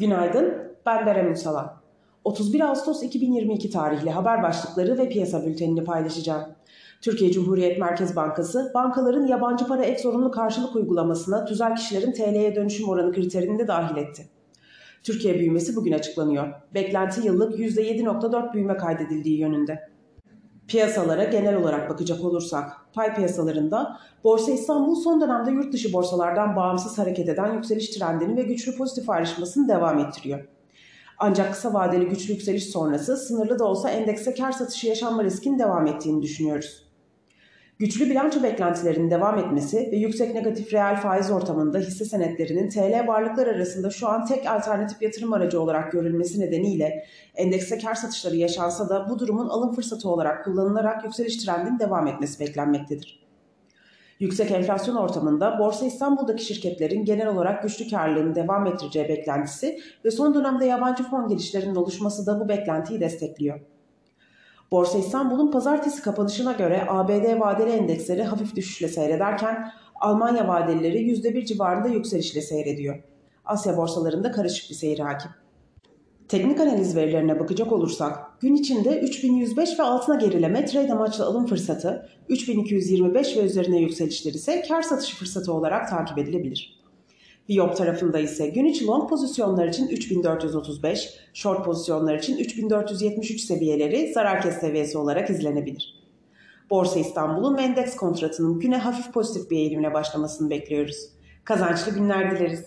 Günaydın, ben Berem Ünsalan. 31 Ağustos 2022 tarihli haber başlıkları ve piyasa bültenini paylaşacağım. Türkiye Cumhuriyet Merkez Bankası, bankaların yabancı para ek zorunlu karşılık uygulamasına tüzel kişilerin TL'ye dönüşüm oranı kriterini de dahil etti. Türkiye büyümesi bugün açıklanıyor. Beklenti yıllık %7.4 büyüme kaydedildiği yönünde. Piyasalara genel olarak bakacak olursak, pay piyasalarında Borsa İstanbul son dönemde yurt dışı borsalardan bağımsız hareket eden yükseliş trendini ve güçlü pozitif ayrışmasını devam ettiriyor. Ancak kısa vadeli güçlü yükseliş sonrası sınırlı da olsa endekse kar satışı yaşanma riskinin devam ettiğini düşünüyoruz. Güçlü bilanço beklentilerinin devam etmesi ve yüksek negatif reel faiz ortamında hisse senetlerinin TL varlıklar arasında şu an tek alternatif yatırım aracı olarak görülmesi nedeniyle endekste kar satışları yaşansa da bu durumun alım fırsatı olarak kullanılarak yükseliş trendinin devam etmesi beklenmektedir. Yüksek enflasyon ortamında Borsa İstanbul'daki şirketlerin genel olarak güçlü karlılığını devam ettireceği beklentisi ve son dönemde yabancı fon gelişlerinin oluşması da bu beklentiyi destekliyor. Borsa İstanbul'un pazartesi kapanışına göre ABD vadeli endeksleri hafif düşüşle seyrederken Almanya vadelileri %1 civarında yükselişle seyrediyor. Asya borsalarında karışık bir seyir hakim. Teknik analiz verilerine bakacak olursak gün içinde 3105 ve altına gerileme trade amaçlı alım fırsatı, 3225 ve üzerine yükselişler ise kar satışı fırsatı olarak takip edilebilir. Viyop tarafında ise gün içi long pozisyonlar için 3435, short pozisyonlar için 3473 seviyeleri zarar kes seviyesi olarak izlenebilir. Borsa İstanbul'un endeks kontratının güne hafif pozitif bir eğilimle başlamasını bekliyoruz. Kazançlı günler dileriz.